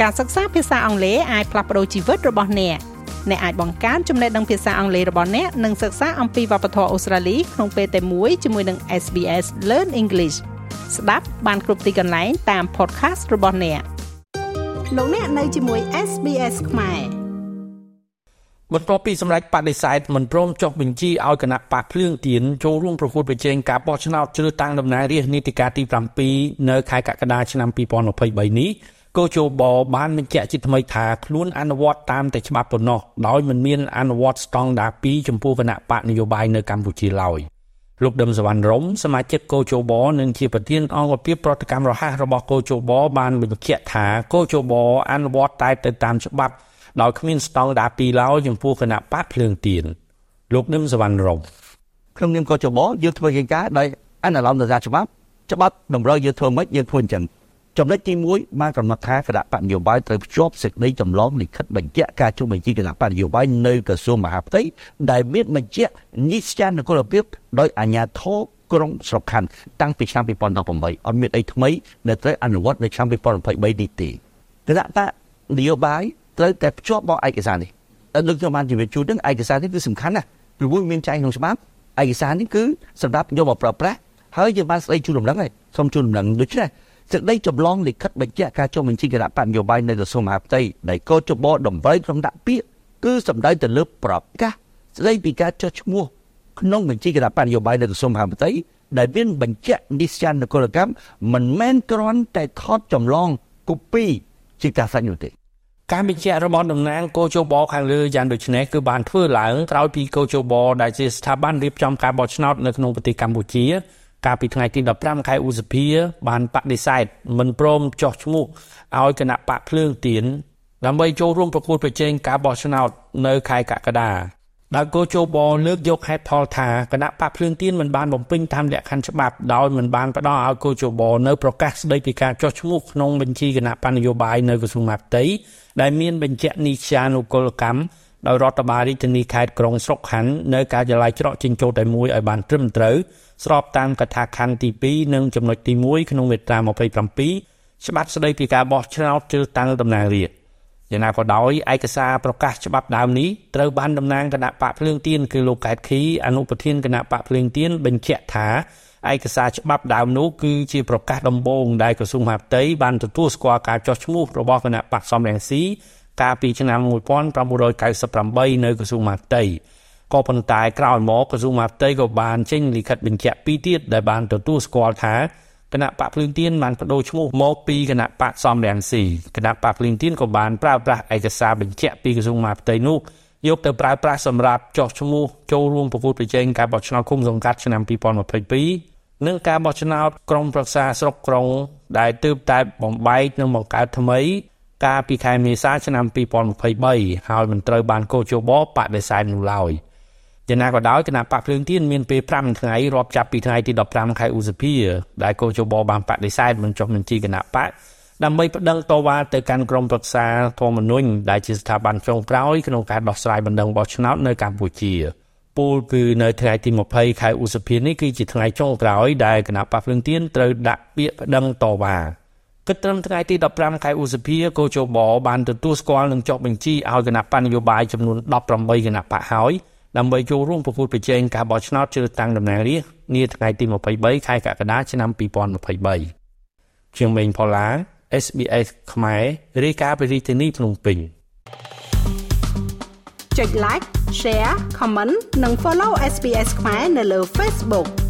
ការសិក្សាភាសាអង់គ្លេសអាចផ្លាស់ប្តូរជីវិតរបស់អ្នកអ្នកអាចបង្កើនចំណេះដឹងភាសាអង់គ្លេសរបស់អ្នកនិងសិក្សាអំពីវប្បធម៌អូស្ត្រាលីក្នុងពេលតែមួយជាមួយនឹង SBS Learn English ស្ដាប់បានគ្រប់ទីកន្លែងតាម podcast របស់អ្នកលោកអ្នកនៅជាមួយ SBS ខ្មែរបន្ទាប់ពីសម្ដេចបដិសេធមិនព្រមចុះបញ្ជីឲ្យគណៈបកភ្លើងទៀនចូលរួមប្រកួតប្រជែងការបោះឆ្នោតជ្រើសតាំងតំណាងរាស្ត្រនីតិកាលទី7នៅខែកក្កដាឆ្នាំ2023នេះ កោជបបានបញ្ជាក់ជាថ្មីថាខ្លួនអនុវត្តតាមតែច្បាប់ប៉ុណ្ណោះដោយមិនមានអនុវត្តស្តង់ដារ2ចំពោះគណៈបកនយោបាយនៅកម្ពុជាឡើយលោកដឹមសវណ្ណរមសមាជិកកោជបនិងជាប្រធានអង្គភិបប្រតិកម្មរហ័សរបស់កោជបបានបញ្ជាក់ថាកោជបអនុវត្តតែទៅតាមច្បាប់ដោយគ្មានស្តង់ដារ2ឡើយចំពោះគណៈបកភ្លើងទៀនលោកនឹមសវណ្ណរមក្នុងនាមកោជបយើងធ្វើកិច្ចការដោយអនុលោមទៅតាមច្បាប់ច្បាប់តម្រូវយើងធ្វើម៉េចយើងធ្វើអញ្ចឹង ចំណុចទី1បានកំណត់ថាគណៈបកនយោបាយត្រូវភ្ជាប់សេចក្តីចម្លងលិខិតបញ្ជាក់ការចុះបញ្ជីគណៈបកនយោបាយនៅក្រសួងមហាផ្ទៃដែលមានបញ្ជាក់និស្ចានគោលភាពដោយអាជ្ញាធរក្រុងស្រុកខណ្ឌតាំងពីឆ្នាំ2018អត់មានអីថ្មីដែលត្រូវអនុវត្តនៅឆ្នាំ2023នេះទេគណៈបកនយោបាយត្រូវតែភ្ជាប់មកឯកសារនេះតែលោកខ្ញុំបានជម្រាបជូននឹងឯកសារនេះគឺសំខាន់ណាស់ពីព្រោះមានចែងក្នុងច្បាប់ឯកសារនេះគឺសម្រាប់យកមកប្រើប្រាស់ហើយយើងបានស្ដីជូនដំណឹងហើយសូមជូនដំណឹងដូច្នេះ សេចក្តីចម្លងលិខិតបញ្ជាក់ការចុះបញ្ជីគណៈបញ្ញោបាយនៅក្រសួងមហាផ្ទៃដែលកោចបតម្រូវក្នុងដាក់ពាក្យគឺសម្ដៅទៅលើប្រកាសស្តីពីការចុះឈ្មោះក្នុងបញ្ជីគណៈបញ្ញោបាយនៅក្រសួងមហាផ្ទៃដែលមានបញ្ជាក់និស្ចាននគរកម្មមិនមែនគ្រាន់តែថតចម្លងកូពីជាការសាច់នោះទេការបញ្ជាក់របស់តំណាងកោជបខាងលើយ៉ាងដូចនេះគឺបានធ្វើឡើងក្រោយពីកោជបដែលជាស្ថាប័នរៀបចំការបោះឆ្នោតនៅក្នុងប្រទេសកម្ពុជា កាលពីថ្ងៃទី15ខែឧសភា បានបដិសេធមិនព្រមចោះឈ្មោះឲ្យគណៈបកភ្លើងទៀនដើម្បីចូលរួមប្រកួតប្រជែងការបោះឆ្នោតនៅខែកក្កដាដែលគោជបលើកយកហេតុផលថាគណៈបកភ្លើងទៀនមិនបានបំពេញតាមលក្ខខណ្ឌច្បាប់ដោយមិនបានផ្ដល់ឲ្យគោជបនៅប្រកាសស្ដីពីការចោះឈ្មោះក្នុងបញ្ជីគណៈបញ្ញយោបាយនៅក្រសួងមហាផ្ទៃដែលមានបញ្ជាក់នីតិានុកុលកម្ម ដោយរដ្ឋបាលរាជធានីខេត្តក្រុងស្រុកខណ្ឌនៅការិយាល័យច្រកចេញចូលតែមួយឲ្យបានត្រឹមត្រូវស្របតាមកថាខណ្ឌទី2និងចំណុចទី1ក្នុងមាត្រា27ច្បាប់ស្តីពីការបោះឆ្នោតជ្រើសតាំងតំណាងរាស្ត្រយ៉ាងណាក៏ដោយឯកសារប្រកាសច្បាប់ដើមនេះត្រូវបានតំណាងគណៈបកភ្លើងទៀនគឺលោកកែតខីអនុប្រធានគណៈបកភ្លើងទៀនបញ្ជាក់ថាឯកសារច្បាប់ដើមនោះគឺជាប្រកាសដំបូងដែលក្រសួងមហាផ្ទៃបានទទួលស្គាល់ការចុះឈ្មោះរបស់គណៈបកសំរងស៊ី កាលពីឆ្នាំ1998នៅក្រសួងមហាផ្ទៃក៏ប៉ុន្តែក្រោយមកក្រសួងមហាផ្ទៃក៏បានចេញលិខិតបញ្ជាក់ពីរទៀតដែលបានទទួលស្គាល់ថាគណៈបកភ្លើងទៀនបានបដូរឈ្មោះមកពីគណៈបកសំរងស៊ីគណៈបកភ្លើងទៀនក៏បានប្រើប្រាស់ឯកសារបញ្ជាក់ពីក្រសួងមហាផ្ទៃនោះយកទៅប្រើប្រាស់សម្រាប់ចោះឈ្មោះចូលរួមប្រកួតប្រជែងការបោះឆ្នោតគុំសង្កាត់ឆ្នាំ2022និងការបោះឆ្នោតក្រុមប្រឹក្សាស្រុកក្រុងដែលទើបតែបំបែកនិងបង្កើតថ្មី កាលពីខែមេសាឆ្នាំ2023ហើយមិនត្រូវបានកោជបបដិសេធនោះឡើយយ៉ាងណាក៏ដោយគណៈបកភ្លើងទៀនមានពេល5ថ្ងៃរាប់ចាប់ពីថ្ងៃទី15ខែឧសភាដែលកោជបបានបដិសេធមិនចុះបញ្ជីគណៈបកដើម្បីប្តឹងតវ៉ាទៅកាន់ក្រមប្រឹក្សាធម្មនុញ្ញដែលជាស្ថាប័នចុងក្រោយក្នុងការដោះស្រាយបណ្ដឹងបោះឆ្នោតនៅកម្ពុជាពលគឺនៅថ្ងៃទី20ខែឧសភានេះគឺជាថ្ងៃចុងក្រោយដែលគណៈបកភ្លើងទៀនត្រូវដាក់ពាក្យប្តឹងតវ៉ា គិតត្រឹមថ្ងៃទី15ខែឧសភាកោជបបានទទួលស្គាល់និងចុះបញ្ជីឲ្យគណៈបញ្ញយោបាយចំនួន18គណៈបកហើយដើម្បីចូលរួមប្រកួតប្រជែងការបោះឆ្នោតជ្រើសតាំងតំណាងរាស្ត្រនាថ្ងៃទី23ខែកក្កដាឆ្នាំ2023ជាងមេងផល្លា SBS ខ្មែររាយការណ៍ពីរាជធានីភ្នំពេញចុច like share comment និង follow SBS ខ្មែរនៅលើ Facebook